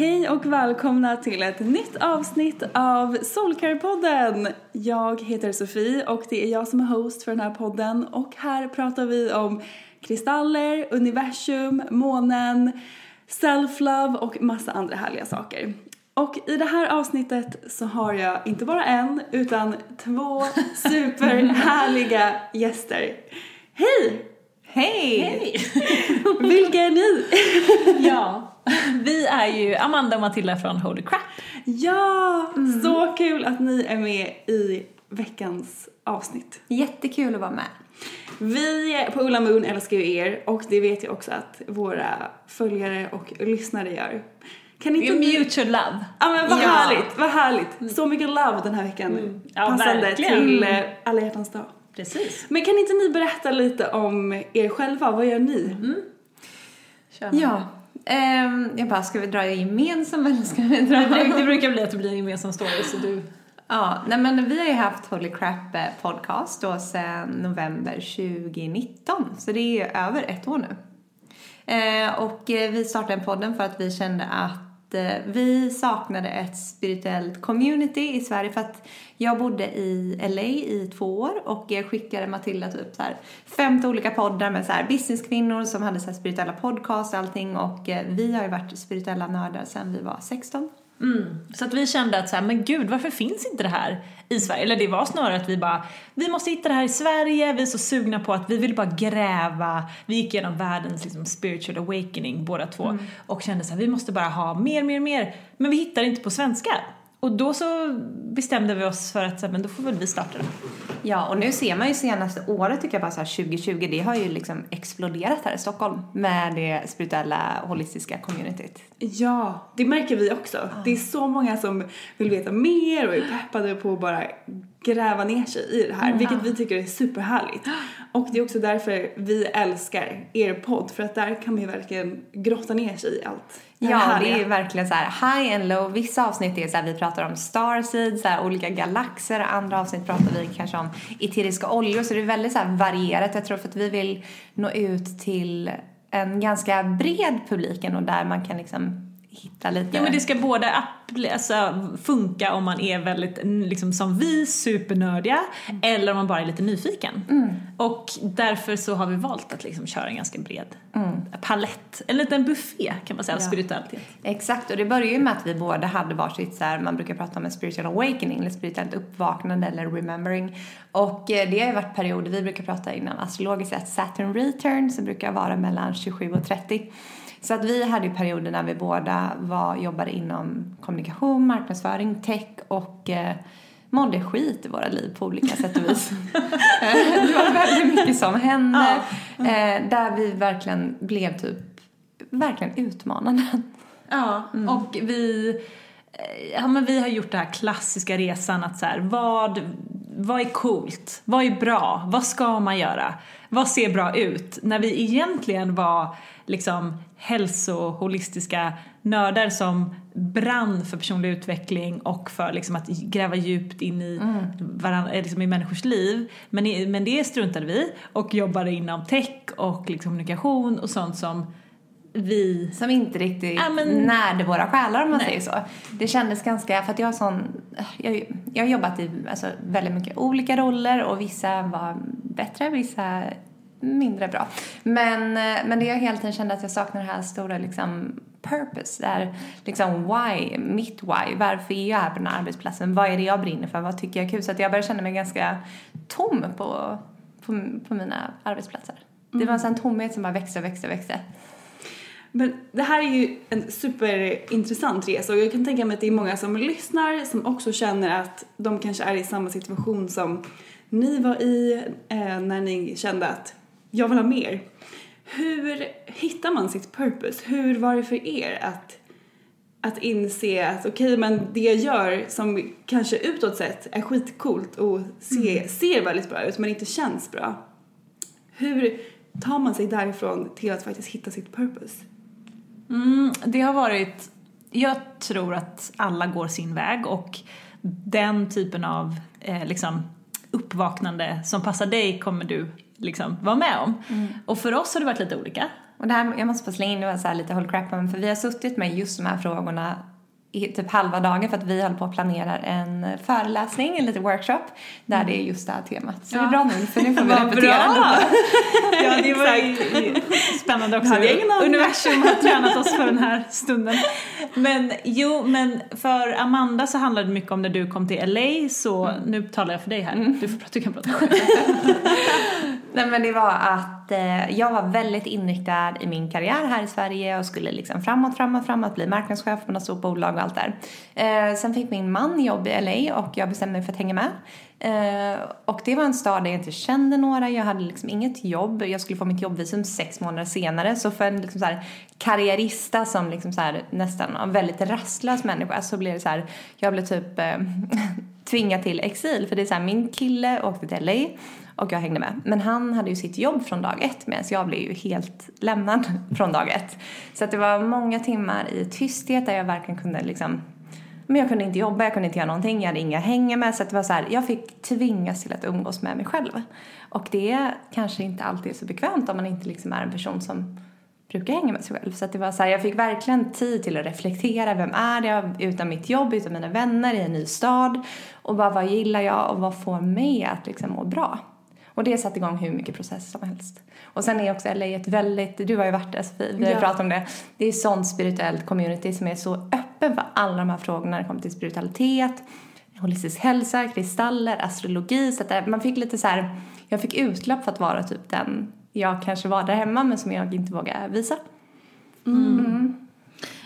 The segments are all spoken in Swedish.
Hej och välkomna till ett nytt avsnitt av Soulcare-podden! Jag heter Sofie och det är jag som är host för den här podden och här pratar vi om kristaller, universum, månen, self-love och massa andra härliga saker. Och i det här avsnittet så har jag inte bara en utan två superhärliga gäster. Hej! Hej! Hej! Vilka är ni? ja, är ju Amanda och Matilda från Holy Crap. Ja, så kul att ni är med i veckans avsnitt. Jättekul att vara med. Vi på Ulla Moon älskar ju er och det vet jag också att våra följare och lyssnare gör. Kan inte ni... mutual love. Ja men vad ja. härligt, vad härligt. Så mycket love den här veckan. Mm. Ja, Passande verkligen. till eh, alla hjärtans dag. Precis. Men kan inte ni berätta lite om er själva? Vad gör ni? Mm. Ja, um, jag bara, ska vi dra gemensam eller ska vi dra... det, det brukar bli att det blir en gemensam story så du... Ja, nej men vi har ju haft Holy Crap eh, podcast då sedan november 2019, så det är över ett år nu. Eh, och eh, vi startade den podden för att vi kände att eh, vi saknade ett spirituellt community i Sverige för att jag bodde i LA i två år och jag skickade Matilda typ så här 50 olika poddar med så här businesskvinnor som hade så här spirituella podcast och allting och eh, vi har ju varit spirituella nördar sedan vi var 16. Mm. Så att vi kände att så här, men gud varför finns inte det här i Sverige? Eller det var snarare att vi bara, vi måste hitta det här i Sverige, vi är så sugna på att vi vill bara gräva. Vi gick igenom världens liksom, spiritual awakening båda två mm. och kände så här, vi måste bara ha mer, mer, mer. Men vi hittar inte på svenska. Och då så bestämde vi oss för att men då får väl vi starta det. Ja, och nu ser man ju senaste året tycker jag bara så här 2020, det har ju liksom exploderat här i Stockholm med det spirituella holistiska communityt. Ja, det märker vi också. Ah. Det är så många som vill veta mer och är peppade på att bara gräva ner sig i det här, mm. vilket vi tycker är superhärligt. Och det är också därför vi älskar er podd, för att där kan man ju verkligen grotta ner sig i allt. Det ja, härliga. det är verkligen så här high and low. Vissa avsnitt är så här, vi pratar om starseeds, så här, olika galaxer. Andra avsnitt pratar vi kanske om eteriska oljor. Så det är väldigt så här, varierat. Jag tror för att vi vill nå ut till en ganska bred publik och där man kan liksom hitta lite... Ja men det ska både alltså, funka om man är väldigt, liksom som vi, supernördiga Mm. eller om man bara är lite nyfiken. Och därför så har vi valt att liksom köra en ganska bred palett, en liten buffé kan man säga, av Mm. Ja. spiritualitet. Exakt, och det började ju med att vi båda hade varsitt så här, man brukar prata om en spiritual awakening eller spirituellt uppvaknande eller remembering. Och eh, det har ju varit perioder, vi brukar prata innan astrologiskt sett Saturn return som brukar vara mellan 27 och 30. Så att vi hade ju perioder när vi båda var, jobbade inom kommunikation, marknadsföring, tech och eh, mådde skit i våra liv på olika sätt och vis. Det var väldigt mycket som hände. Eh, där vi verkligen blev typ, verkligen utmanande. Ja, och vi, eh, ja, men vi har gjort den här klassiska resan att så här, vad, vad är coolt? Vad är bra? Vad ska man göra? Vad ser bra ut? När vi egentligen var liksom hälsoholistiska nördar som brann för personlig utveckling och för liksom att gräva djupt in i, varandra, liksom i människors liv. Men, men det struntade vi och jobbade inom tech och liksom kommunikation och sånt som vi Som inte riktigt Ja, men- närde våra själar om man Nej. säger så. Det kändes ganska, för att jag har sån, jag, jag har jobbat i alltså, väldigt mycket olika roller och vissa var bättre, vissa mindre bra. Men, eh, men det jag hela tiden kände att jag saknar det här stora liksom purpose, där liksom why, mitt why, varför är jag här på den här arbetsplatsen, vad är det jag brinner för, vad tycker jag är kul? Så att jag började känna mig ganska tom på, på, på mina arbetsplatser. Det var en sån tomhet som bara växte och växte och växte. Men det här är ju en superintressant resa och jag kan tänka mig att det är många som lyssnar som också känner att de kanske är i samma situation som ni var i eh, när ni kände att jag vill ha mer. Hur hittar man sitt purpose? Hur var det för er att, att inse att okej men det jag gör som kanske utåt sett är skitcoolt och se, ser väldigt bra ut men inte känns bra. Hur tar man sig därifrån till att faktiskt hitta sitt purpose? Mm, det har varit, jag tror att alla går sin väg och den typen av eh, liksom, uppvaknande som passar dig kommer du liksom vara med om. Och för oss har det varit lite olika. Och det här, jag måste få slänga in det var så här lite håll crap för vi har suttit med just de här frågorna i typ halva dagen för att vi håller på att planera en föreläsning, en liten workshop där det är just det här temat. Så det är bra nu för nu får vi repetera lite. Ja, det var ju spännande också. hade jag ingen aning. Universum har tränat oss för den här stunden. Men jo, men för Amanda så handlade det mycket om när du kom till LA, så nu talar jag för dig här. Du, får, prata- du kan prata själv. Nej men det var att eh, jag var väldigt inriktad i min karriär här i Sverige och skulle liksom framåt, framåt, framåt, bli marknadschef på något stort bolag och allt där. Eh, sen fick min man jobb i LA och jag bestämde mig för att hänga med. Eh, och det var en stad där jag inte kände några, jag hade liksom inget jobb. Jag skulle få mitt jobbvisum sex månader senare. Så för en liksom så här karriärista som liksom så här nästan en väldigt rastlös människa så blev det så här, jag blev typ eh, tvingad till exil. För det är så här, min kille åkte till LA och jag hängde med. Men han hade ju sitt jobb från dag ett med så jag blev ju helt lämnad från dag ett. Så att det var många timmar i tysthet där jag verkligen kunde liksom men jag kunde inte jobba, jag kunde inte göra någonting, jag hade inga hänga med. Så att det var så här, jag fick tvingas till att umgås med mig själv. Och det är kanske inte alltid är så bekvämt om man inte liksom är en person som brukar hänga med sig själv. Så att det var så här, jag fick verkligen tid till att reflektera. Vem är jag utan mitt jobb, utan mina vänner i en ny stad? Och bara vad gillar jag och vad får mig att liksom må bra? Och det satte igång hur mycket processer som helst. Och sen är också LA ett väldigt, du har ju varit där Sofie, vi har Ja. pratat om det. Det är sånt spirituellt community som är så öppen för alla de här frågorna när det kommer till spiritualitet, holistisk hälsa, kristaller, astrologi. Så att det, man fick lite så här, jag fick utlopp för att vara typ den jag kanske var där hemma men som jag inte vågar visa.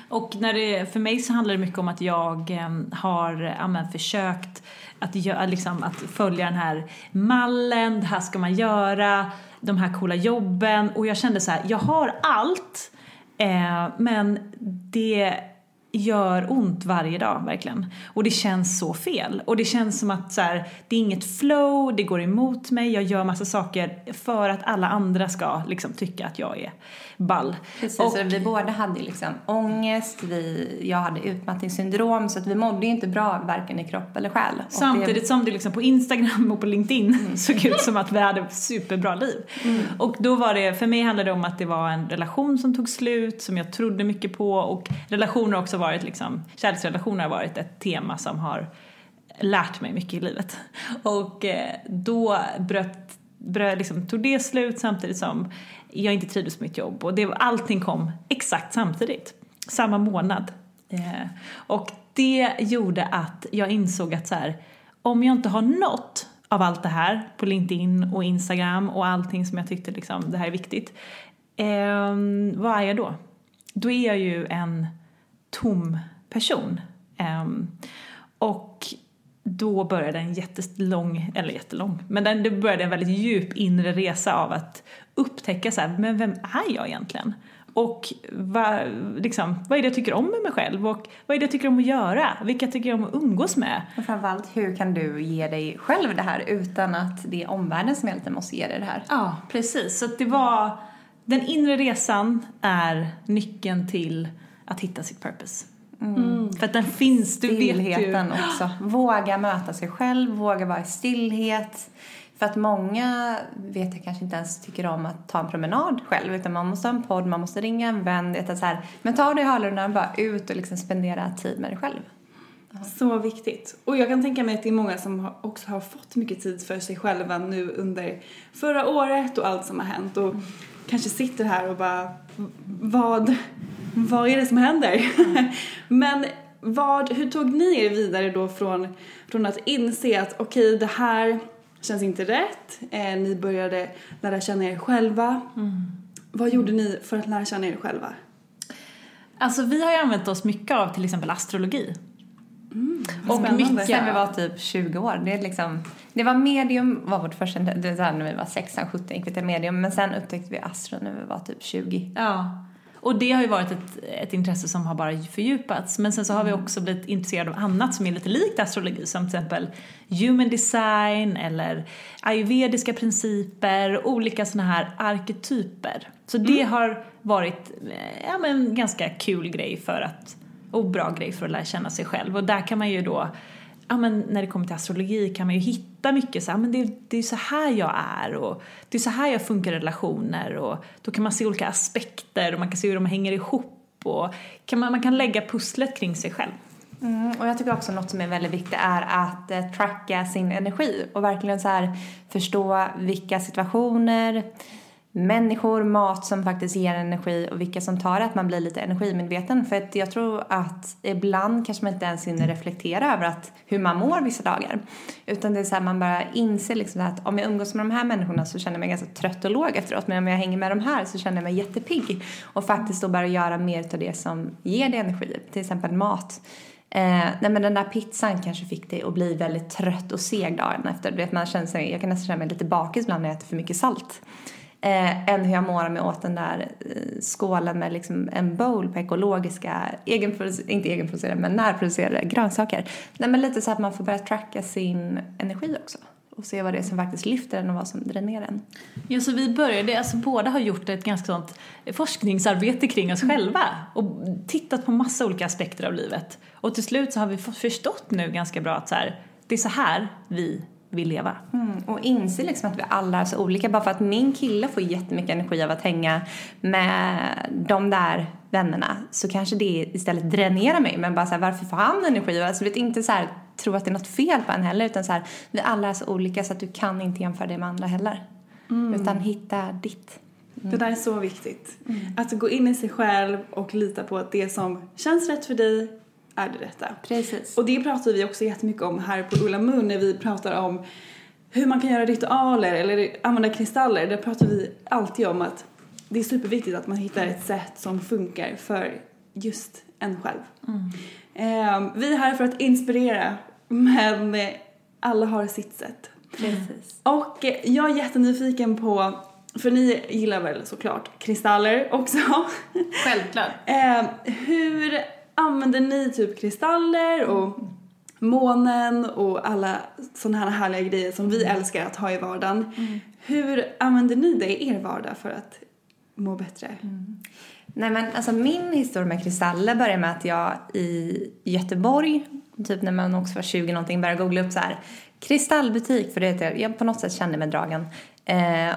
Och när det, för mig så handlar det mycket om att jag eh, har ja, men, försökt att, gö- liksom, att följa den här mallen, det här ska man göra, de här coola jobben och jag kände så här, jag har allt eh, men det gör ont varje dag, verkligen. Och det känns så fel. Och det känns som att så här, det är inget flow, det går emot mig, jag gör massa saker för att alla andra ska liksom tycka att jag är ball. Precis, Och- vi båda hade liksom ångest, vi, jag hade utmattningssyndrom så att vi mådde ju inte bra varken i kropp eller själ. Samtidigt som det liksom på Instagram och på LinkedIn såg ut som att vi hade superbra liv. Och då var det, för mig handlade det om att det var en relation som tog slut, som jag trodde mycket på och relationer har också varit liksom, kärleksrelationer har varit ett tema som har lärt mig mycket i livet. Och eh, då bröt, bröt, liksom, tog det slut samtidigt som jag inte trivdes med mitt jobb och det, allting kom exakt samtidigt, samma månad. Eh, och det gjorde att jag insåg att så här, om jag inte har något av allt det här på LinkedIn och Instagram och allting som jag tyckte liksom, det här är viktigt, eh, vad är jag då? Då är jag ju en tom person. Eh, och då började en jättelång, eller jättelång, men den, det började en väldigt djup inre resa av att upptäcka så här, men vem är jag egentligen? Och vad, liksom, vad är det jag tycker om med mig själv? Och vad är det jag tycker om att göra? Vilka tycker jag om att umgås med? Och framförallt, hur kan du ge dig själv det här utan att det är omvärlden som egentligen måste ge dig det här? Ja, precis. Så att det var, den inre resan är nyckeln till att hitta sitt purpose. För att den finns, du vet ju. Också. Våga möta sig själv, våga vara i stillhet. För att många vet jag kanske inte ens tycker om att ta en promenad själv utan man måste ha en podd, man måste ringa en vän. Det är så här, men ta dig i hörlurarna och bara ut och liksom spendera tid med dig själv. Så viktigt. Och jag kan tänka mig att det är många som också har fått mycket tid för sig själva nu under förra året och allt som har hänt och kanske sitter här och bara vad, vad är det som händer? Men vad, hur tog ni er vidare då från, från att inse att okej det här känns inte rätt, eh, ni började lära känna er själva. Vad gjorde ni för att lära känna er själva? Alltså vi har ju använt oss mycket av till exempel astrologi. och spännande. mycket... Sen vi var typ 20 år. Det, är liksom, det var medium var vårt första, det var när vi var 16, 17 gick vi till medium. Men sen upptäckte vi astro när vi var typ 20. Ja. Och det har ju varit ett, ett intresse som har bara fördjupats. Men sen så har vi också blivit intresserade av annat som är lite likt astrologi. Som till exempel human design eller ayurvediska principer. Olika såna här arketyper. Så det har varit eh, ja, men en ganska kul grej för att, och bra grej för att lära känna sig själv. Och där kan man ju då ja, men när det kommer till astrologi kan man ju hitta mycket så här, men det, det är så här jag är och det är så här jag funkar i relationer och då kan man se olika aspekter och man kan se hur de hänger ihop och kan man, man kan lägga pusslet kring sig själv. Mm, och jag tycker också något som är väldigt viktigt är att eh, tracka sin energi och verkligen så här förstå vilka situationer, människor, mat som faktiskt ger energi och vilka som tar det, att man blir lite energimedveten. För att jag tror att ibland kanske man inte ens hinner reflektera över att, hur man mår vissa dagar. Utan det är så här, man bara inser liksom att om jag umgås med de här människorna så känner jag mig ganska trött och låg efteråt. Men om jag hänger med de här så känner jag mig jättepigg. Och faktiskt då börja göra mer av det som ger dig energi, till exempel mat. Eh, nej men den där pizzan kanske fick dig att bli väldigt trött och seg dagen efter. Du vet, man känner sig, jag kan nästan känna mig lite bakis ibland när jag äter för mycket salt. Eh, än hur jag mår jag åt den där eh, skålen med liksom en bowl på ekologiska, egenproducerade, inte egenproducerade men närproducerade grönsaker. Nej men lite så att man får börja tracka sin energi också. Och se vad det är som faktiskt lyfter en och vad som dränerar en. Ja, så vi började, alltså båda har gjort ett ganska sånt forskningsarbete kring oss själva och tittat på massa olika aspekter av livet. Och till slut så har vi förstått nu ganska bra att så här, det är så här vi vill leva. Mm, och inse liksom att vi alla är så olika. Bara för att min kille får jättemycket energi av att hänga med de där vännerna så kanske det istället dränerar mig. Men bara så här, varför får han energi? Alltså vet inte så här, tro att det är något fel på en heller utan så här, vi alla är så olika så att du kan inte jämföra dig med andra heller. Utan hitta ditt. Det där är så viktigt. Att gå in i sig själv och lita på att det som känns rätt för dig är det rätta. Precis. Och det pratar vi också jättemycket om här på Ulla Moon när vi pratar om hur man kan göra ritualer eller använda kristaller. Där pratar vi alltid om att det är superviktigt att man hittar ett sätt som funkar för just en själv. Eh, vi är här för att inspirera men alla har sitt sätt. Precis. Och jag är jättenyfiken på, för ni gillar väl såklart kristaller också? Självklart. Eh, hur använder ni typ kristaller och månen och alla sådana här härliga grejer som vi älskar att ha i vardagen. Hur använder ni det i er vardag för att må bättre? Nej men alltså min historia med kristaller börjar med att jag i Göteborg, typ när man också var 20 någonting, började googla upp så här kristallbutik, för det heter jag, jag på något sätt kände mig dragen. Eh,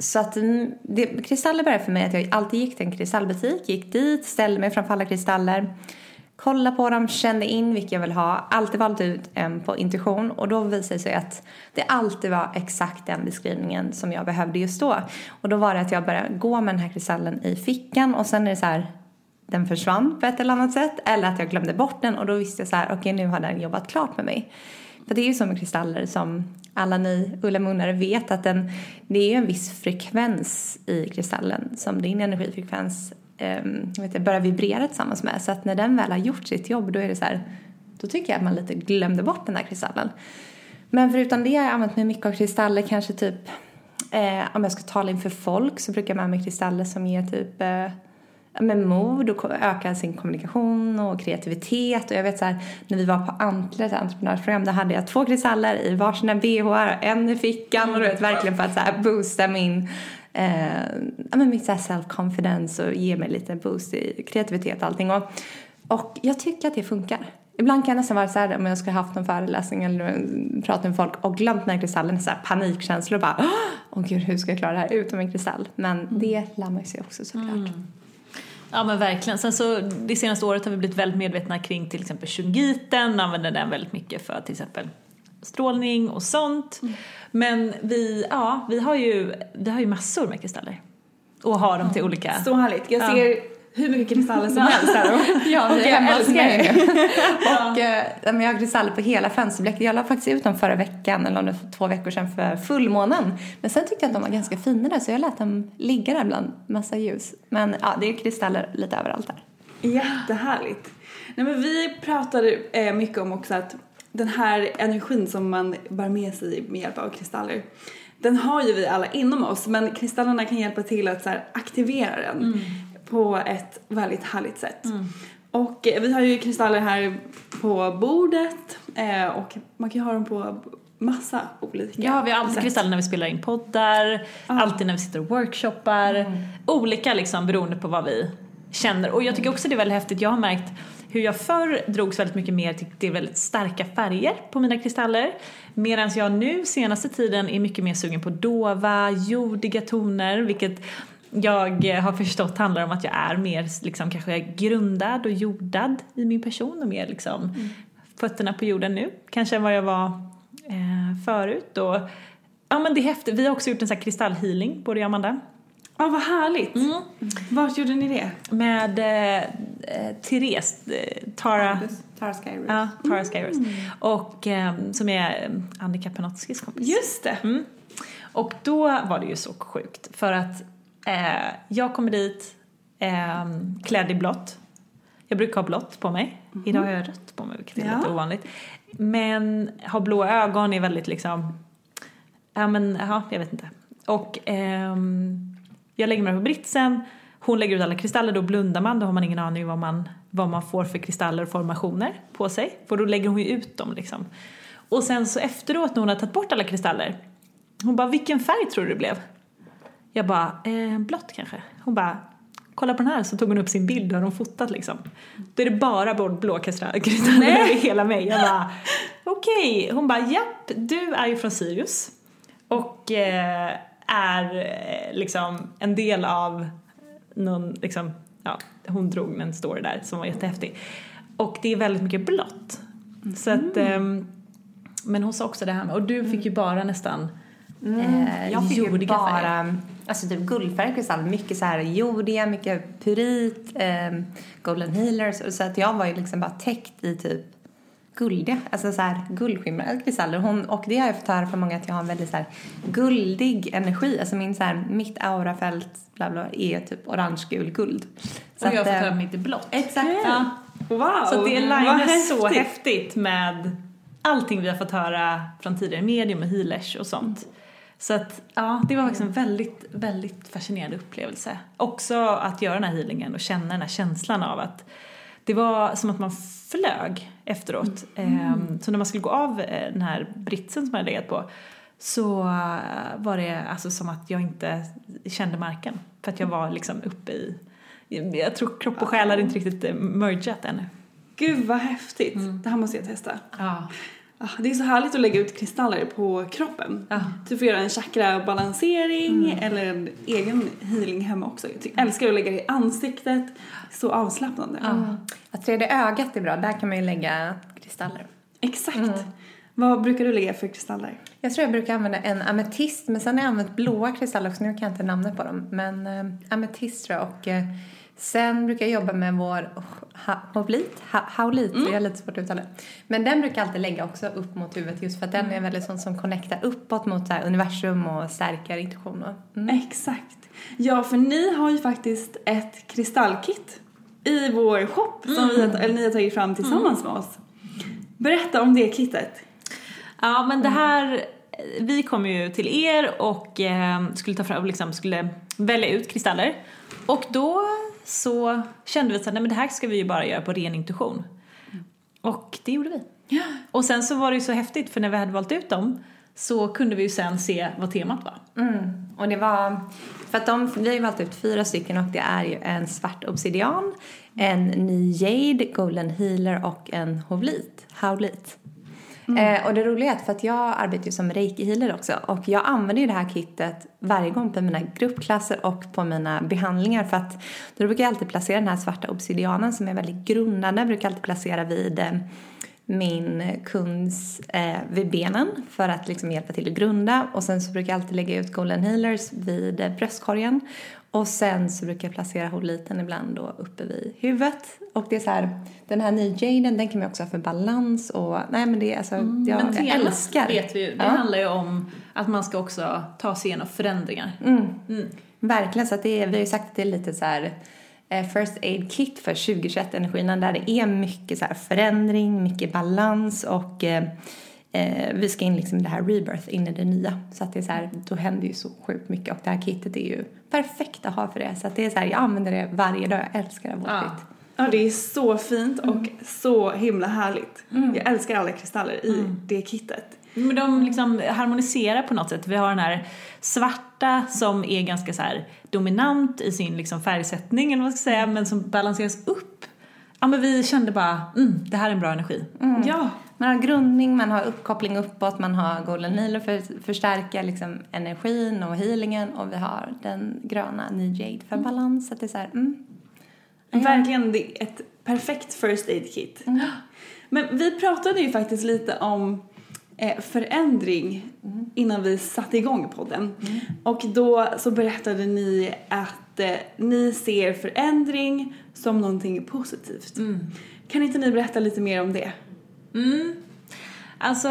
så att det, kristaller började för mig att jag alltid gick till en kristallbutik, gick dit, ställde mig framför alla kristaller, kollade på dem, kände in vilka jag vill ha, alltid valt ut en på intuition och då visade det sig att det alltid var exakt den beskrivningen som jag behövde just då. Och då var det att jag började gå med den här kristallen i fickan och sen är det så här den försvann på ett eller annat sätt eller att jag glömde bort den och då visste jag så här okej okay, nu har den jobbat klart med mig. För det är ju så med kristaller som alla ni Ulla vet att den, det är en viss frekvens i kristallen som din energifrekvens um, vet jag, börjar vibrera tillsammans med. Så att när den väl har gjort sitt jobb då är det så här, då tycker jag att man lite glömde bort den där kristallen. Men förutom det har jag använt mig mycket av kristaller, kanske typ eh, om jag ska tala inför folk så brukar jag med mig kristaller som ger typ eh, med mod och öka sin kommunikation och kreativitet. Och jag vet så här, när vi var på Antler, ett entreprenörsprogram, där hade jag två kristaller i varsina bh och en i fickan och du vet verkligen för att så här boosta min eh, men mitt self-confidence och ge mig lite boost i kreativitet och allting. Och, och jag tycker att det funkar. Ibland kan jag nästan vara så här om jag ska ha haft en föreläsning eller prata med folk och glömt den här kristallen, så här panikkänslor och bara åh oh, gud hur ska jag klara det här utan min kristall? Men mm. det lär man sig också såklart. Mm. Ja men verkligen. Sen så det senaste året har vi blivit väldigt medvetna kring till exempel shungiten, använder den väldigt mycket för till exempel strålning och sånt. Mm. Men vi, ja, vi har ju, vi har ju massor med kristaller. Och har dem till olika... Så härligt. Jag ser. Hur mycket kristaller som helst här. ja, vi älskar det. och äh, jag har kristaller på hela fönsterblecket. Jag la faktiskt ut dem förra veckan, eller om det var två veckor sedan, för fullmånen. Men sen tyckte jag att de var ganska fina där, så jag lät dem ligga där bland massa ljus. Men ja, det är kristaller lite överallt där. Jättehärligt. Nej, men vi pratade eh, mycket om också att den här energin som man bär med sig med hjälp av kristaller den har ju vi alla inom oss men kristallerna kan hjälpa till att så aktivera den mm. På ett väldigt härligt sätt. Mm. Och eh, vi har ju kristaller här på bordet eh, och man kan ju ha dem på massa olika Ja, vi har alltid kristaller när vi spelar in poddar, ah. alltid när vi sitter och workshoppar. Mm. Olika liksom beroende på vad vi känner. Och jag tycker också det är väldigt häftigt, jag har märkt hur jag förr drogs väldigt mycket mer till det väldigt starka färger på mina kristaller. Medan jag nu senaste tiden är mycket mer sugen på dova, jordiga toner vilket jag har förstått handlar om att jag är mer liksom kanske grundad och jordad i min person och mer liksom mm. fötterna på jorden nu kanske än vad jag var eh, förut. Och, ja men det är häftigt, vi har också gjort en sån här kristallhealing både jag och Amanda. Ja, vad härligt. Mm. Vart gjorde ni det? Med eh, eh Therese, eh, Tara... Tara Skyrus. Ja, Tara Skyrus. Mm. Och eh, som är eh, Annika Panotskis kompis. Just det. Mm. Och då var det ju så sjukt för att eh, jag kommer dit eh, klädd i blått. Jag brukar ha blått på mig. Mm. Idag har jag rött på mig vilket är ja. lite ovanligt. Men har blå ögon är väldigt liksom, ja men ja, jag vet inte. Och ehm, jag lägger mig på britsen, hon lägger ut alla kristaller, då blundar man, då har man ingen aning vad man, vad man får för kristaller och formationer på sig. För då lägger hon ju ut dem liksom. Och sen så efteråt när hon har tagit bort alla kristaller, hon bara vilken färg tror du det blev? Jag bara, eh, blått kanske. Hon bara, kolla på den här, så tog hon upp sin bild och har hon fotat liksom. Då är det bara blå kristaller över hela mig. Jag bara, okej. Okay. Hon bara, japp, du är ju från Sirius. Och eh, är eh, liksom en del av någon, liksom, ja, hon drog en story där som var jättehäftig. Och det är väldigt mycket blått. Mm. Så att, um, men hon sa också det här med, och du fick ju bara nästan Mm. Eh, jag fick ju bara färger. Alltså typ guldfärgad kristall, mycket så här jordiga, mycket purit, eh, golden healers. Så att jag var ju liksom bara täckt i typ guldiga, alltså så här guldskimrande kristaller. Hon, och det har jag fått höra från många att jag har en väldigt så här guldig energi. Alltså min så här, mitt aurafält bla bla är typ orange, gul, guld. Så och jag har fått höra mitt är blått. Exakt. Ja. Wow, Så det är så häftigt med allting vi har fått höra från tidigare medium och healers och sånt. Så att ja, det var faktiskt en väldigt, väldigt fascinerande upplevelse. Också att göra den här healingen och känna den här känslan av att det var som att man flög efteråt. Ehm, så när man skulle gå av eh, den här britsen som jag hade legat på så eh, var det alltså som att jag inte kände marken. För att jag var liksom uppe i, jag tror kropp och själ hade inte riktigt eh, mergat ännu. Gud vad häftigt. Det här måste jag testa. Ja. Ah, Det är så härligt att lägga ut kristaller på kroppen. Du får göra en chakra-balansering eller en egen healing hemma också. Jag älskar att lägga det i ansiktet. Så avslappnande. Ja, tredje ögat är bra, där kan man ju lägga kristaller. Exakt. Vad brukar du lägga för kristaller? Jag tror jag brukar använda en ametist, men sen har jag använt blåa kristaller också, nu kan jag inte namnet på dem. Men eh, ametist tror jag och eh, sen brukar jag jobba med vår ha, haulit, ha, haulit, jag har lite svårt att uttala det. Men den brukar jag alltid lägga också upp mot huvudet just för att den är väldigt sån som connectar uppåt mot så universum och stärker intuition. Mm. Exakt. Ja, för ni har ju faktiskt ett kristallkit i vår shop som vi har, eller ni har tagit fram tillsammans med oss. Berätta om det kittet. Ja, men det här, vi kom ju till er och eh, skulle ta fram, liksom skulle välja ut kristaller. Och då så kände vi att nej men det här ska vi ju bara göra på ren intuition. Och det gjorde vi. Och sen så var det ju så häftigt för när vi hade valt ut dem så kunde vi ju sen se vad temat var. Mm. Och det var, för att de, vi har ju valt ut fyra stycken och det är ju en svart obsidian, en ny jade, golden healer och en hovlit, Mm. Eh, och det roliga är att för att jag arbetar ju som reiki-healer också och jag använder ju det här kittet varje gång på mina gruppklasser och på mina behandlingar för att då brukar jag alltid placera den här svarta obsidianen som är väldigt grundande, Jag brukar alltid placera vid eh, min kunds eh, vid benen för att liksom hjälpa till att grunda. Och sen så brukar jag alltid lägga ut golden healers vid eh, bröstkorgen och sen så brukar jag placera holiten ibland då uppe vid huvudet. Och det är så här den här nya jaden den kan man också ha för balans och nej men det är alltså jag, men jag älskar. vet vi ju, det Ja. handlar ju om att man ska också ta sig igenom förändringar. Verkligen, så att det är, vi har ju sagt att det är lite så här eh, first aid kit för 2021-energierna där det är mycket så förändring, mycket balans och eh, vi ska in liksom i det här rebirth, in i det nya. Så att det är så här, då händer ju så sjukt mycket och det här kittet är ju perfekt att ha för det. Så att det är så här, jag använder det varje dag, jag älskar det vårt Ja. kit. Ja, det är så fint och så himla härligt. Jag älskar alla kristaller i det kittet. Men de liksom harmoniserar på något sätt. Vi har den här svarta som är ganska så här dominant i sin liksom färgsättning eller vad man ska säga, men som balanseras upp. Ja men vi kände bara, mm, det här är en bra energi. Ja, Man har grundning, man har uppkoppling uppåt, man har golden healer för att förstärka liksom energin och healingen och vi har den gröna new jade för balans. Så det är så här, mm. verkligen ett perfekt first aid kit. Men vi pratade ju faktiskt lite om eh, förändring innan vi satte igång podden. Och då så berättade ni att eh, ni ser förändring som någonting positivt. Kan inte ni berätta lite mer om det? Mm. Alltså,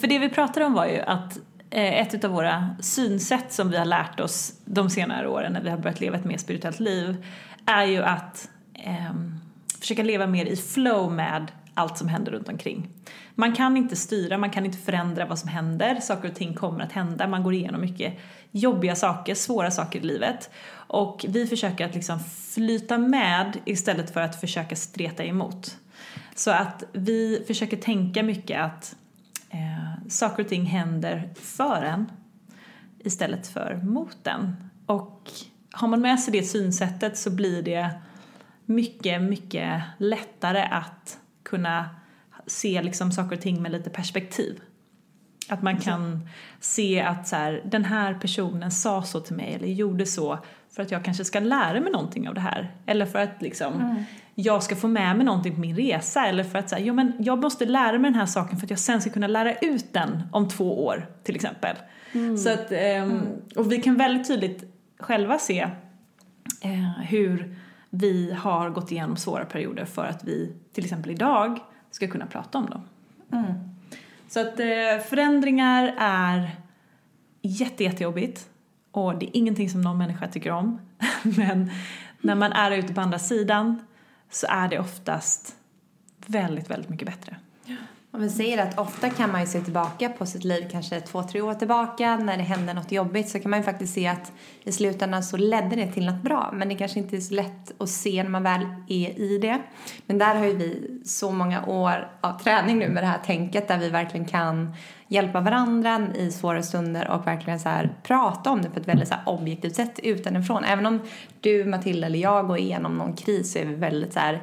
för det vi pratade om var ju att eh, ett av våra synsätt som vi har lärt oss de senare åren när vi har börjat leva ett mer spirituellt liv är ju att eh, försöka leva mer i flow med allt som händer runt omkring. Man kan inte styra, man kan inte förändra vad som händer, saker och ting kommer att hända, man går igenom mycket jobbiga saker, svåra saker i livet. Och vi försöker att liksom flyta med istället för att försöka streta emot. Så att vi försöker tänka mycket att eh, saker och ting händer för en istället för mot en. Och har man med sig det synsättet så blir det mycket, mycket lättare att kunna se liksom saker och ting med lite perspektiv. Att man kan se att så här, den här personen sa så till mig eller gjorde så för att jag kanske ska lära mig någonting av det här. Eller för att liksom, jag ska få med mig någonting på min resa. Eller för att säga, jo, men jag måste lära mig den här saken för att jag sen ska kunna lära ut den om två år till exempel. Så att, ehm, Och vi kan väldigt tydligt själva se eh, hur vi har gått igenom svåra perioder för att vi till exempel idag ska kunna prata om dem. Så att eh, förändringar är jätte, jättejobbigt och det är ingenting som någon människa tycker om. Men när man är ute på andra sidan så är det oftast väldigt, väldigt mycket bättre. Om vi säger att ofta kan man ju se tillbaka på sitt liv kanske två, tre år tillbaka när det hände något jobbigt så kan man ju faktiskt se att i slutändan så ledde det till något bra. Men det kanske inte är så lätt att se när man väl är i det. Men där har ju vi så många år av träning nu med det här tänket där vi verkligen kan hjälpa varandra i svåra stunder och verkligen så här prata om det på ett väldigt så här objektivt sätt utanifrån. Även om du, Matilda eller jag går igenom någon kris så är vi väldigt så här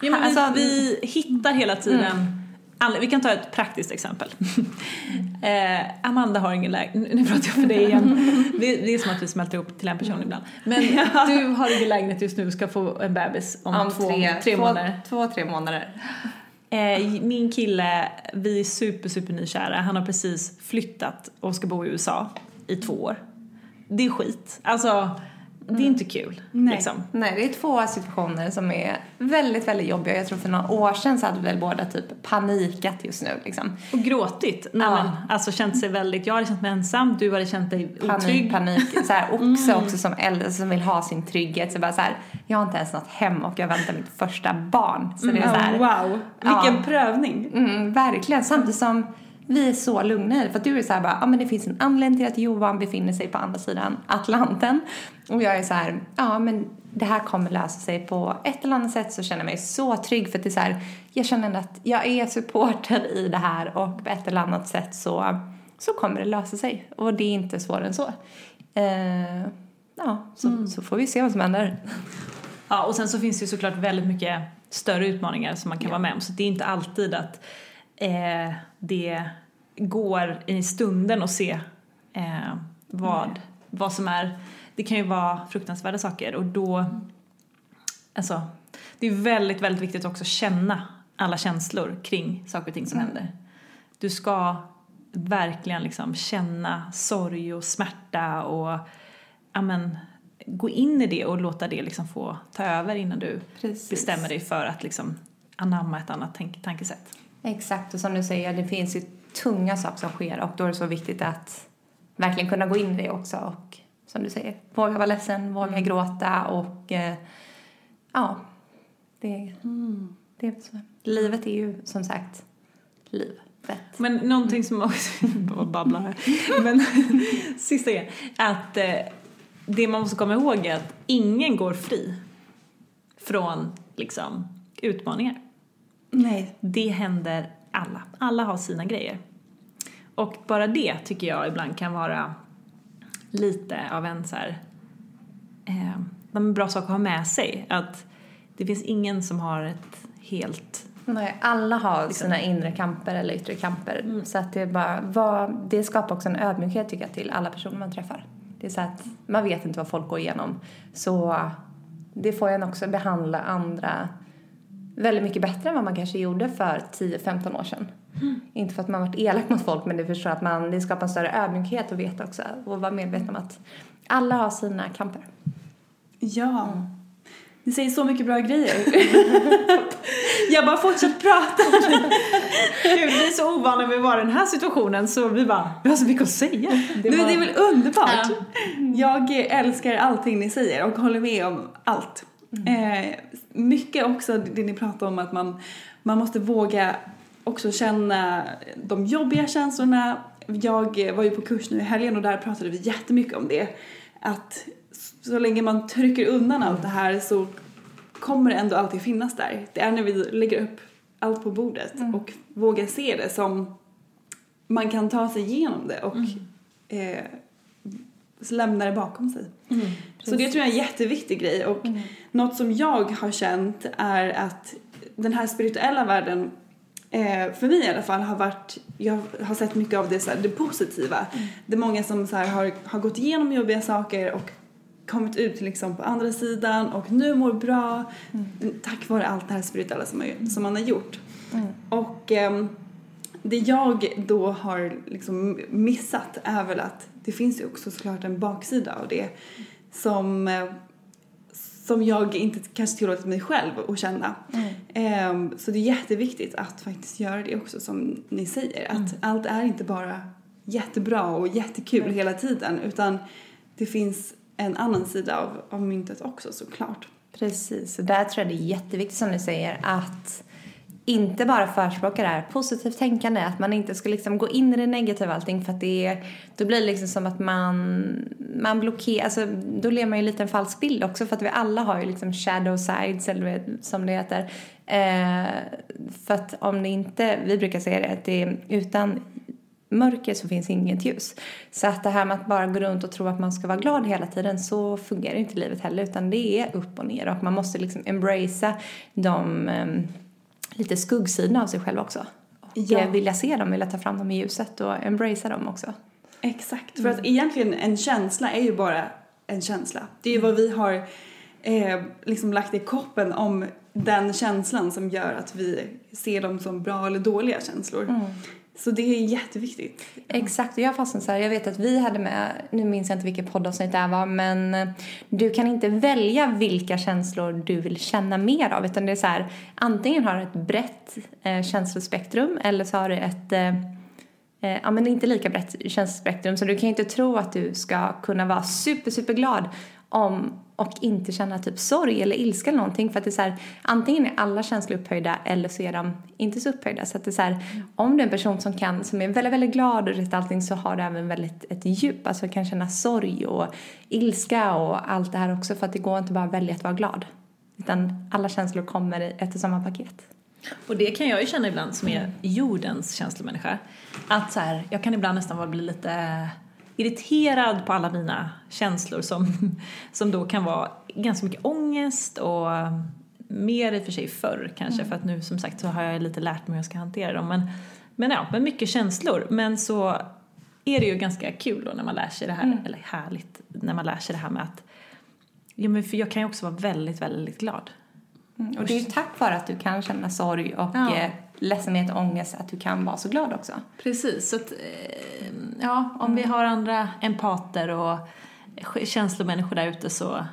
Ja, Alltså, vi, vi hittar hela tiden alla- Vi kan ta ett praktiskt exempel. eh, Amanda har ingen lägenhet, nu pratar jag för dig igen. Det, det är som att vi smälter ihop till en person ibland. Men du har ingen lägenhet just nu och ska få en bebis om, om två, tre, tre två, månader. Två, tre månader. Eh, min kille, vi är super, super nykära. Han har precis flyttat och ska bo i USA i två år. Det är skit. Alltså, det är inte kul. Nej. Liksom. Nej, det är två situationer som är väldigt, väldigt jobbiga. Jag tror för några år sedan så hade vi väl båda typ panikat just nu liksom. Och gråtit. Nej, Ja. men, alltså känt sig väldigt, jag hade känt mig ensam, du hade känt dig Panik, otrygg. panik. Så här, också, också som äldre som vill ha sin trygghet. Så bara så här, jag har inte ens något hem och jag väntar mitt första barn. Så det är så här, wow, vilken Ja. prövning. Mm, verkligen. Samtidigt som vi är så lugna i det. För att du är så här bara, ja men det finns en anledning till att Johan befinner sig på andra sidan Atlanten. Och jag är så här, ja men det här kommer lösa sig på ett eller annat sätt så känner jag mig så trygg. För att det är så här, jag känner ändå att jag är supporter i det här och på ett eller annat sätt så, så kommer det lösa sig. Och det är inte svårare än så. Eh, ja, så, så får vi se vad som händer. Ja, och sen så finns det ju såklart väldigt mycket större utmaningar som man kan vara med om. Så det är inte alltid att eh, det går i stunden att se eh, vad, vad som är... Det kan ju vara fruktansvärda saker och då... Alltså, det är väldigt, väldigt viktigt också att känna alla känslor kring saker och ting som händer. Du ska verkligen liksom känna sorg och smärta och ja, men, gå in i det och låta det liksom få ta över innan du Precis. bestämmer dig för att liksom anamma ett annat tänk- tankesätt. Exakt, och som du säger, det finns ju tunga saker som sker och då är det så viktigt att verkligen kunna gå in i det också och som du säger. Våga vara ledsen, våga Mm. gråta och eh, ja, det, Mm. det är så. Livet är ju som sagt livet. Men någonting som också, bara babblar här. Men sista grejen, att eh, det man måste komma ihåg är att ingen går fri från liksom utmaningar. Nej. Det händer alla. Alla har sina grejer. Och bara det tycker jag ibland kan vara lite av en så här, eh, bra sak att ha med sig. Att det finns ingen som har ett helt Nej, alla har Liksom. sina inre kamper eller yttre kamper. Mm. Så att det, är bara, vad, det skapar också en ödmjukhet tycker jag till alla personer man träffar. Det är så att man vet inte vad folk går igenom. Så det får en också behandla andra väldigt mycket bättre än vad man kanske gjorde för 10-15 år sedan. Mm. Inte för att man varit elak mot folk men det förstår att man, det skapar en större ödmjukhet att veta också och vara medveten om att alla har sina kamper. Ja. Ni säger så mycket bra grejer. jag bara fortsätter prata. Gud, vi är så ovana vid att vara i den här situationen så vi bara, vi har så mycket att säga. Det, var- det är väl underbart? Jag älskar allting ni säger och håller med om allt. Eh, mycket också det ni pratar om att man, man måste våga också känna de jobbiga känslorna. Jag var ju på kurs nu i helgen och där pratade vi jättemycket om det. Att så länge man trycker undan allt det här så kommer det ändå alltid finnas där. Det är när vi lägger upp allt på bordet och vågar se det som man kan ta sig igenom det och eh, lämna det bakom sig. Så det tror jag är en jätteviktig grej och något som jag har känt är att den här spirituella världen eh, för mig i alla fall har varit, jag har sett mycket av det, så här, det positiva. Det är många som så här, har, har gått igenom jobbiga saker och kommit ut liksom på andra sidan och nu mår bra tack vare allt det här spirituella som, man- som man har gjort. Och ehm, det jag då har liksom missat är väl att det finns ju också såklart en baksida av det som, eh, som jag inte kanske tillåtit mig själv att känna. Ehm, så det är jätteviktigt att faktiskt göra det också som ni säger. Att allt är inte bara jättebra och jättekul hela tiden utan det finns en annan sida av, av myntet också såklart. Precis, och där tror jag det är jätteviktigt som du säger att inte bara förespråka det här positivt tänkande, att man inte ska liksom gå in i det negativa allting för att det är, då blir det liksom som att man, man blockerar, alltså då lever man ju lite en falsk bild också för att vi alla har ju liksom shadow sides eller som det heter. Eh, för att om det inte, vi brukar säga det, att det är utan mörker så finns inget ljus. Så att det här med att bara gå runt och tro att man ska vara glad hela tiden så fungerar inte livet heller utan det är upp och ner och man måste liksom embracea de eh, lite skuggsidorna av sig själv också. Och Ja. eh, vilja se dem, vilja ta fram dem i ljuset och embracea dem också. Exakt, för att egentligen en känsla är ju bara en känsla. Det är ju vad vi har eh, liksom lagt i koppen om den känslan som gör att vi ser dem som bra eller dåliga känslor. Så det är jätteviktigt. Exakt, och jag fastnade så här, jag vet att vi hade med, nu minns jag inte vilket poddavsnitt det här var, men eh, du kan inte välja vilka känslor du vill känna mer av, utan det är så här, antingen har du ett brett eh, känslospektrum eller så har du ett eh, eh, ja, men inte lika brett känslospektrum. Så du kan ju inte tro att du ska kunna vara super, super glad om och inte känna typ sorg eller ilska eller någonting. För att det är så här, antingen är alla känslor upphöjda eller så är de inte så upphöjda. Så att det är så här, om du är en person som kan, som är väldigt, väldigt glad och rätt allting så har du även väldigt ett djup. Alltså kan känna sorg och ilska och allt det här också. För att det går inte bara att välja att vara glad. Utan alla känslor kommer i ett och samma paket. Och det kan jag ju känna ibland som är jordens känslomänniska. Att så här, jag kan ibland nästan bli lite irriterad på alla mina känslor som, som då kan vara ganska mycket ångest och mer i och för sig förr kanske för att nu som sagt så har jag lite lärt mig hur jag ska hantera dem. Men, men ja, men mycket känslor. Men så är det ju ganska kul då när man lär sig det här, eller härligt, när man lär sig det här med att Ja, men för jag kan ju också vara väldigt, väldigt glad. Och det är ju tack vare att du kan känna sorg och Ja. Ledsenhet och ångest att du kan vara så glad också. Precis, så att, eh, ja, om vi har andra empater och sk- känslomänniskor där ute så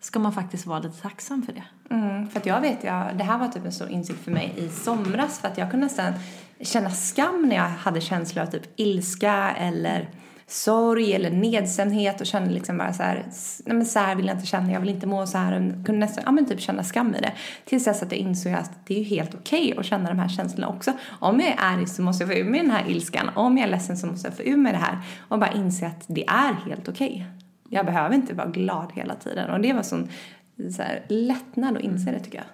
ska man faktiskt vara lite tacksam för det. Mm, för att jag vet, jag, det här var typ en stor insikt för mig i somras för att jag kunde nästan känna skam när jag hade känslor av typ ilska eller sorg eller nedstämdhet och kände liksom bara så här, "S- nej men så här vill jag inte känna, jag vill inte må så här. Och kunde nästan, ja men typ känna skam i det. Tills dess att jag insåg att det är ju helt okej att känna de här känslorna också. Om jag är arg så måste jag få ur mig den här ilskan. Om jag är ledsen så måste jag få ur mig det här. Och bara inse att det är helt okej. Jag behöver inte vara glad hela tiden. Och det var sån så här, lättnad att inse det tycker jag.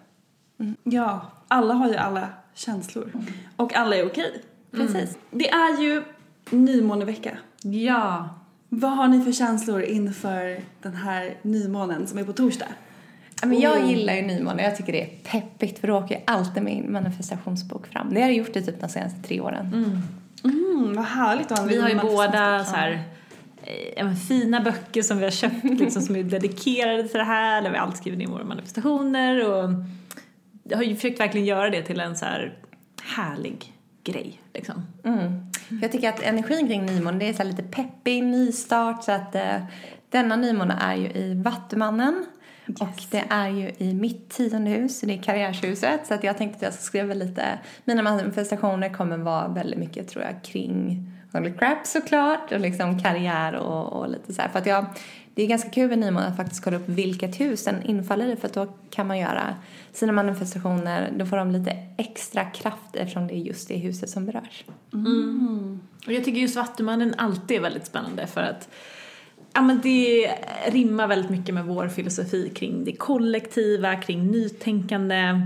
Ja, alla har ju alla känslor. Och alla är okej. Precis. Det är ju nymånevecka. Ja. Vad har ni för känslor inför den här nymånen som är på torsdag? Men jag gillar ju nymåne. Jag tycker det är peppigt för då åker jag alltid min manifestationsbok fram. Det har jag gjort i typ de senaste tre åren. Mm, vad härligt att ha en Vi har ju båda så här, eh, fina böcker som vi har köpt liksom, som är dedikerade till det här, där vi alltid skriver ner våra manifestationer och jag har ju försökt verkligen göra det till en så här härlig grej liksom. Mm. Jag tycker att energin kring nymåne det är så lite peppig, nystart. Så att eh, denna nymåne är ju i Vattumannen. Och det är ju i mitt tionde hus, det är karriärshuset. Så att jag tänkte att jag ska skriva lite, mina manifestationer kommer vara väldigt mycket tror jag kring Holy crap såklart och liksom karriär och, och lite så här. För att jag, det är ganska kul vid nymånen att faktiskt kolla upp vilket hus den infaller i för då kan man göra sina manifestationer, då får de lite extra kraft eftersom det är just det huset som berörs. Mm. Och jag tycker just Vattumannen alltid är väldigt spännande för att ja, men det rimmar väldigt mycket med vår filosofi kring det kollektiva, kring nytänkande.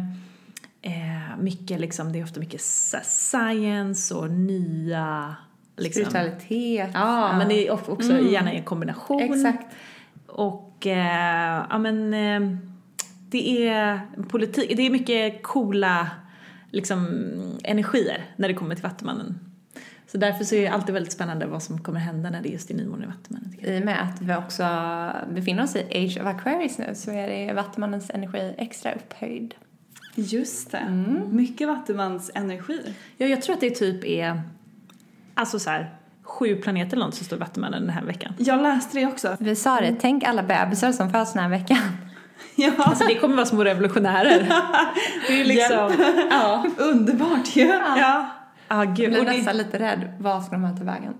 Eh, mycket liksom, det är ofta mycket science och nya liksom. Spiritualitet. Ja, men det är också Mm. gärna i en kombination. Exakt. Och eh, ja men eh, det är politik, det är mycket coola liksom energier när det kommer till Vattumannen. Så därför så är det alltid väldigt spännande vad som kommer hända när det är just är nymåne i Vattumannen. I och med att vi också befinner oss i Age of Aquarius nu så är det Vattumannens energi extra upphöjd. Just det. Mycket Vattumans energi. Ja, jag tror att det typ är alltså så här sju planeter eller något som står i Vattumannen den här veckan. Jag läste det också. Vi sa det, tänk alla bebisar som föds den här veckan. Ja, Alltså det kommer vara små revolutionärer. Det är liksom, ja. underbart ju. Ja. Ja, Jag gud. blir Och det- nästan lite rädd. Vad ska de ha till vägen?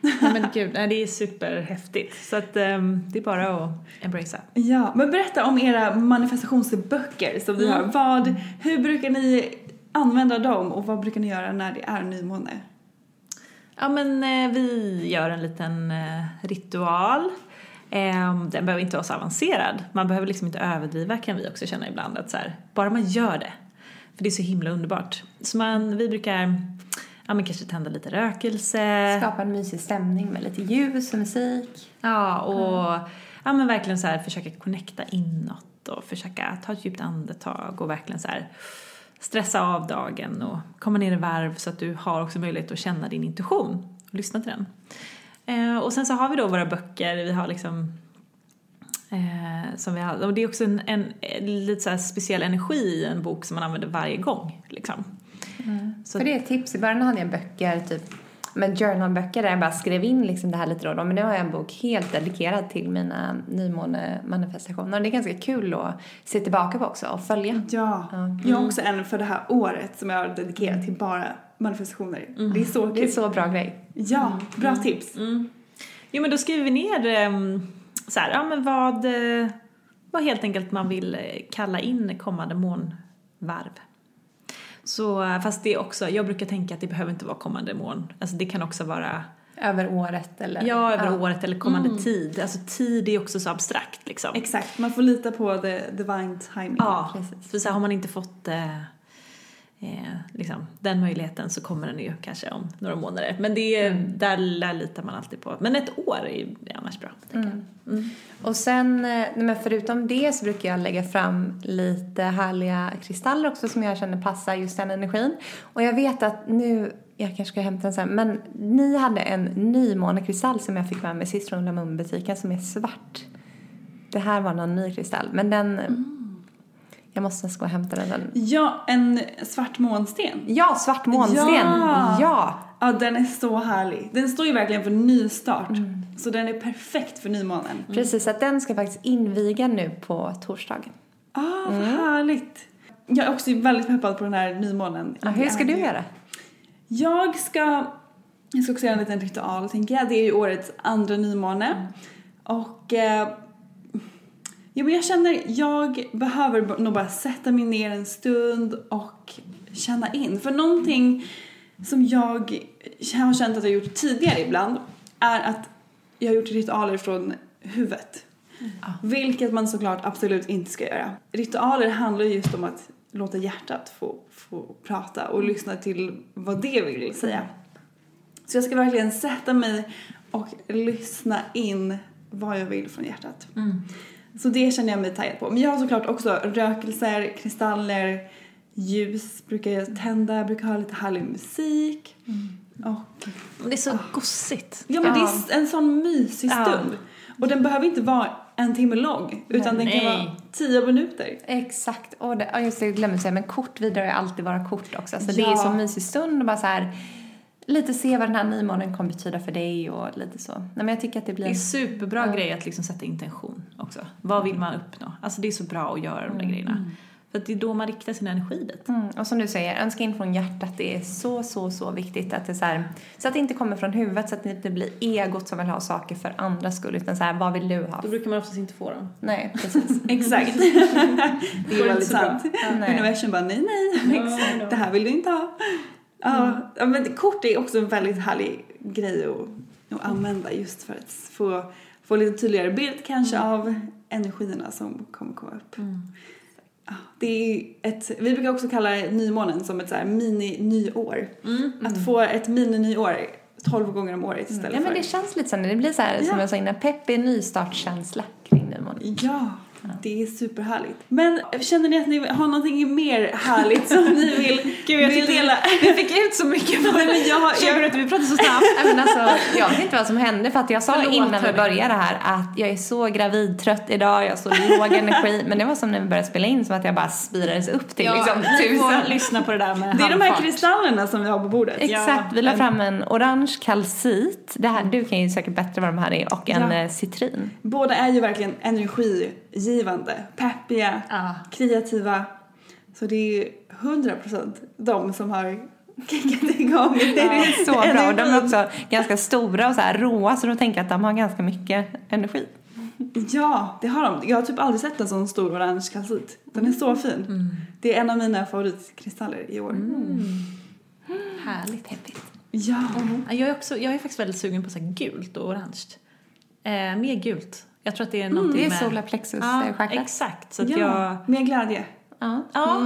Nej men gud, nej, det är superhäftigt. Så att ehm, det är bara att embracea. Ja, men berätta om era manifestationsböcker som ni har. Vad, hur brukar ni använda dem och vad brukar ni göra när det är nymåne? Ja men eh, vi gör en liten eh, ritual. Ehm, den behöver inte vara så avancerad. Man behöver liksom inte överdriva kan vi också känna ibland att så här, bara man gör det. För det är så himla underbart. Så man, vi brukar, ja men kanske tända lite rökelse. Skapa en mysig stämning med lite ljus och musik. Ja, och ja, men verkligen så här försöka connecta inåt och försöka ta ett djupt andetag och verkligen så här stressa av dagen och komma ner i varv så att du har också möjlighet att känna din intuition och lyssna till den. Eh, och sen så har vi då våra böcker, vi har liksom eh, som vi har, och det är också en, en, en lite så speciell energi i en bok som man använder varje gång liksom. Så- För det är ett tips. I början hade jag böcker, typ men journalböcker där jag bara skrev in liksom det här lite då och då. Men nu har jag en bok helt dedikerad till mina nymånemanifestationer. Och det är ganska kul att se tillbaka på också och följa. Ja, jag har också en för det här året som jag har dedikerat till bara manifestationer. Det är så kul. Det är så bra grej. Ja, bra tips. Jo men då skriver vi ner ehm, så här, ja men vad, eh, vad helt enkelt man vill eh, kalla in kommande månvarv. Så eh, fast det är också, jag brukar tänka att det behöver inte vara kommande mån, alltså det kan också vara Över året eller? ja över året eller kommande tid. Alltså tid är också så abstrakt liksom. Exakt, man får lita på the divine timing. Ja, Precis. för så här, har man inte fått eh, eh, liksom, den möjligheten så kommer den ju kanske om några månader. Men det är, där, där litar man alltid på. Men ett år är ju annars bra. tänker jag. Och sen, eh, men förutom det så brukar jag lägga fram lite härliga kristaller också som jag känner passar just den energin. Och jag vet att nu, jag kanske ska hämta en sen, men ni hade en nymånekristall som jag fick med mig sist från Lamun-butiken som är svart. Det här var någon ny kristall, men den, jag måste nästan gå och hämta den. Ja, en svart månsten. Ja, svart månsten! Ja. ja. Ja, den är så härlig. Den står ju verkligen för nystart. Så den är perfekt för nymånen. Precis, att den ska faktiskt inviga nu på torsdagen. Ah, vad härligt. Jag är också väldigt peppad på den här nymånen. Ja, hur ska du göra? Jag ska Jag ska också göra en liten ritual tänker jag. Det är ju årets andra nymåne. Och eh, ja, men jag känner, jag behöver nog bara sätta mig ner en stund och känna in. För någonting som jag har känt att jag gjort tidigare ibland är att jag har gjort ritualer från huvudet. Vilket man såklart absolut inte ska göra. Ritualer handlar just om att låta hjärtat få, få prata och lyssna till vad det vill säga. Så jag ska verkligen sätta mig och lyssna in vad jag vill från hjärtat. Så det känner jag mig taggad på. Men jag har såklart också rökelser, kristaller, ljus brukar jag tända, jag brukar ha lite härlig musik. Och, Det är så gossigt. ja men det är en sån mysig Ja. stund. Och den behöver inte vara en timme lång utan den kan Nej. vara tio minuter. Exakt. Och det, ja, just det, jag glömde säga, men kort vidare är alltid vara kort också. Så det är Ja. så mysig stund och bara så här lite se vad den här nymånen kommer betyda för dig och lite så. Nej men jag tycker att det blir Det är en superbra grej att liksom sätta intention också. Vad vill man uppnå? Alltså det är så bra att göra de där grejerna. För att det är då man riktar sin energi dit. Mm, och som du säger, önska in från hjärtat. Det är så, så, så viktigt att det så, här, så att det inte kommer från huvudet så att det inte blir egot som vill ha saker för andras skull utan så här, vad vill du ha? Då brukar man oftast inte få dem. Nej, precis. Exakt. det är väldigt sant. Nej. Universum bara nej nej, det här vill du inte ha. Ja, ja, men kort är också en väldigt härlig grej att, att använda just för att få, få lite tydligare bild kanske av energierna som kommer komma upp. Ja, det är ett, vi brukar också kalla nymånen som ett så mini-nyår. Att få ett mini-nyår 12 gånger om året istället Ja men för... det känns lite så, det blir så här, som Ja. jag sa innan, peppig nystartskänsla kring nymånen. Ja, det är superhärligt. Men känner ni att ni har någonting mer härligt som ni vill, Gud, jag vill dela? vi fick ut så mycket. Nej, men jag, Känner du att vi pratar så snabbt? Men alltså, jag vet inte vad som hände för att jag sa Förlåt, innan vi började här att jag är så gravidtrött idag, jag har så låg energi. Men det var som när vi började spela in som att jag bara spirades upp till liksom du får tusen. lyssna på det där med det är de här kristallerna som vi har på bordet. Exakt, vi la fram en orange kalcit. Det här, du kan ju säkert bättre vad de här är. Och en Ja. eh, citrin. Båda är ju verkligen energigivande, peppiga, Ja. kreativa. Så det är ju 100% de som har kickat igång. Det är så bra. Och de är också ganska stora och så här råa så då tänker att de har ganska mycket energi. Ja, det har de. Jag har typ aldrig sett en sån stor orange kalcit. Den är så fin. Det är en av mina favoritkristaller i år. Härligt. Peppigt. Ja. Jag är, också, jag är faktiskt väldigt sugen på så här gult och orange. Eh, mer gult. Jag tror att det är någonting Det är med... solarplexus Ja, eh, chakra. exakt. Så att ja, jag... mer glädje. Ja. Ja.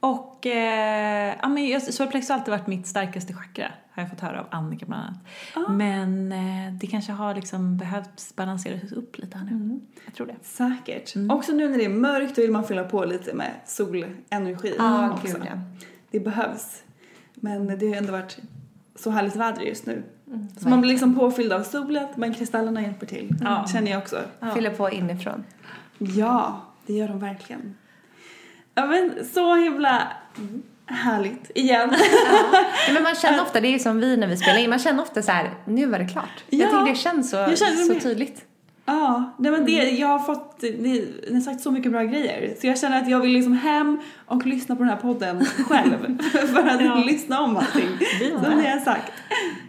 Och eh, ja, men solarplexus har alltid varit mitt starkaste chakra. Har jag fått höra av Annika bland annat. Men eh, det kanske har liksom behövt balanseras upp lite här nu. Jag tror det. Säkert. Också nu när det är mörkt vill man fylla på lite med solenergi Ja, också. ja. Det behövs. Men det har ändå varit så härligt väder just nu. Så man blir liksom påfylld av solen men kristallerna hjälper till. Känner jag också. Fyller på inifrån. Ja, det gör de verkligen. Ja men så himla härligt igen. Ja, men man känner ofta, det är som vi när vi spelar in, man känner ofta så här, nu var det klart. Ja. Jag tycker det känns så, Jag känner så tydligt. Ja, nej men det, jag har fått, ni, ni har sagt så mycket bra grejer. Så jag känner att jag vill liksom hem och lyssna på den här podden själv. för att lyssna om allting. Som ni har sagt.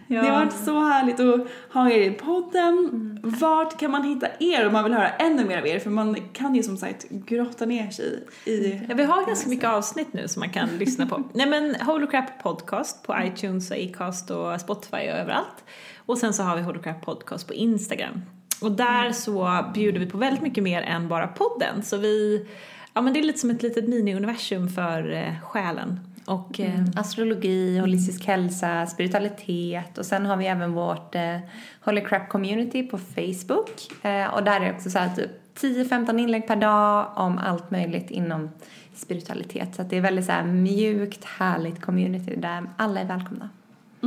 Ja. Det har varit så härligt att ha er i podden. Vart kan man hitta er om man vill höra ännu mer av er? För man kan ju som sagt grotta ner sig i... Ja, vi har ganska mycket avsnitt nu som man kan lyssna på. Nej men Holocrap Podcast på iTunes och Acast och Spotify och överallt. Och sen så har vi Holocrap Podcast på Instagram. Och där så bjuder vi på väldigt mycket mer än bara podden. Så vi, ja men det är lite som ett litet mini-universum för eh, själen. Och eh, Astrologi, holistisk hälsa, spiritualitet och sen har vi även vårt eh, Holy Crap Community på Facebook. Eh, och där är det också så här typ 10-15 inlägg per dag om allt möjligt inom spiritualitet. Så att det är väldigt så här mjukt, härligt community där alla är välkomna.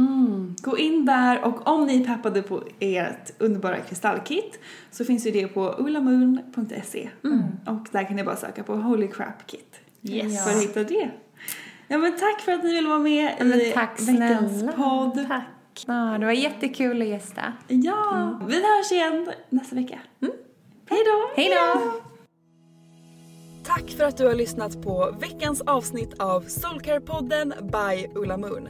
Mm. Gå in där och om ni är peppade på ert underbara kristallkit så finns ju det på ulamoon.se. Och där kan ni bara söka på Holy Crap Kit. Yes. För att hitta det. Ja men tack för att ni ville vara med Ja, men i tack veckans snälla. podd. Tack. Ja, det var jättekul att gästa. Ja, vi hörs igen nästa vecka. Hej då! Hej då! Tack för att du har lyssnat på veckans avsnitt av Soulcare-podden by Ulla Moon.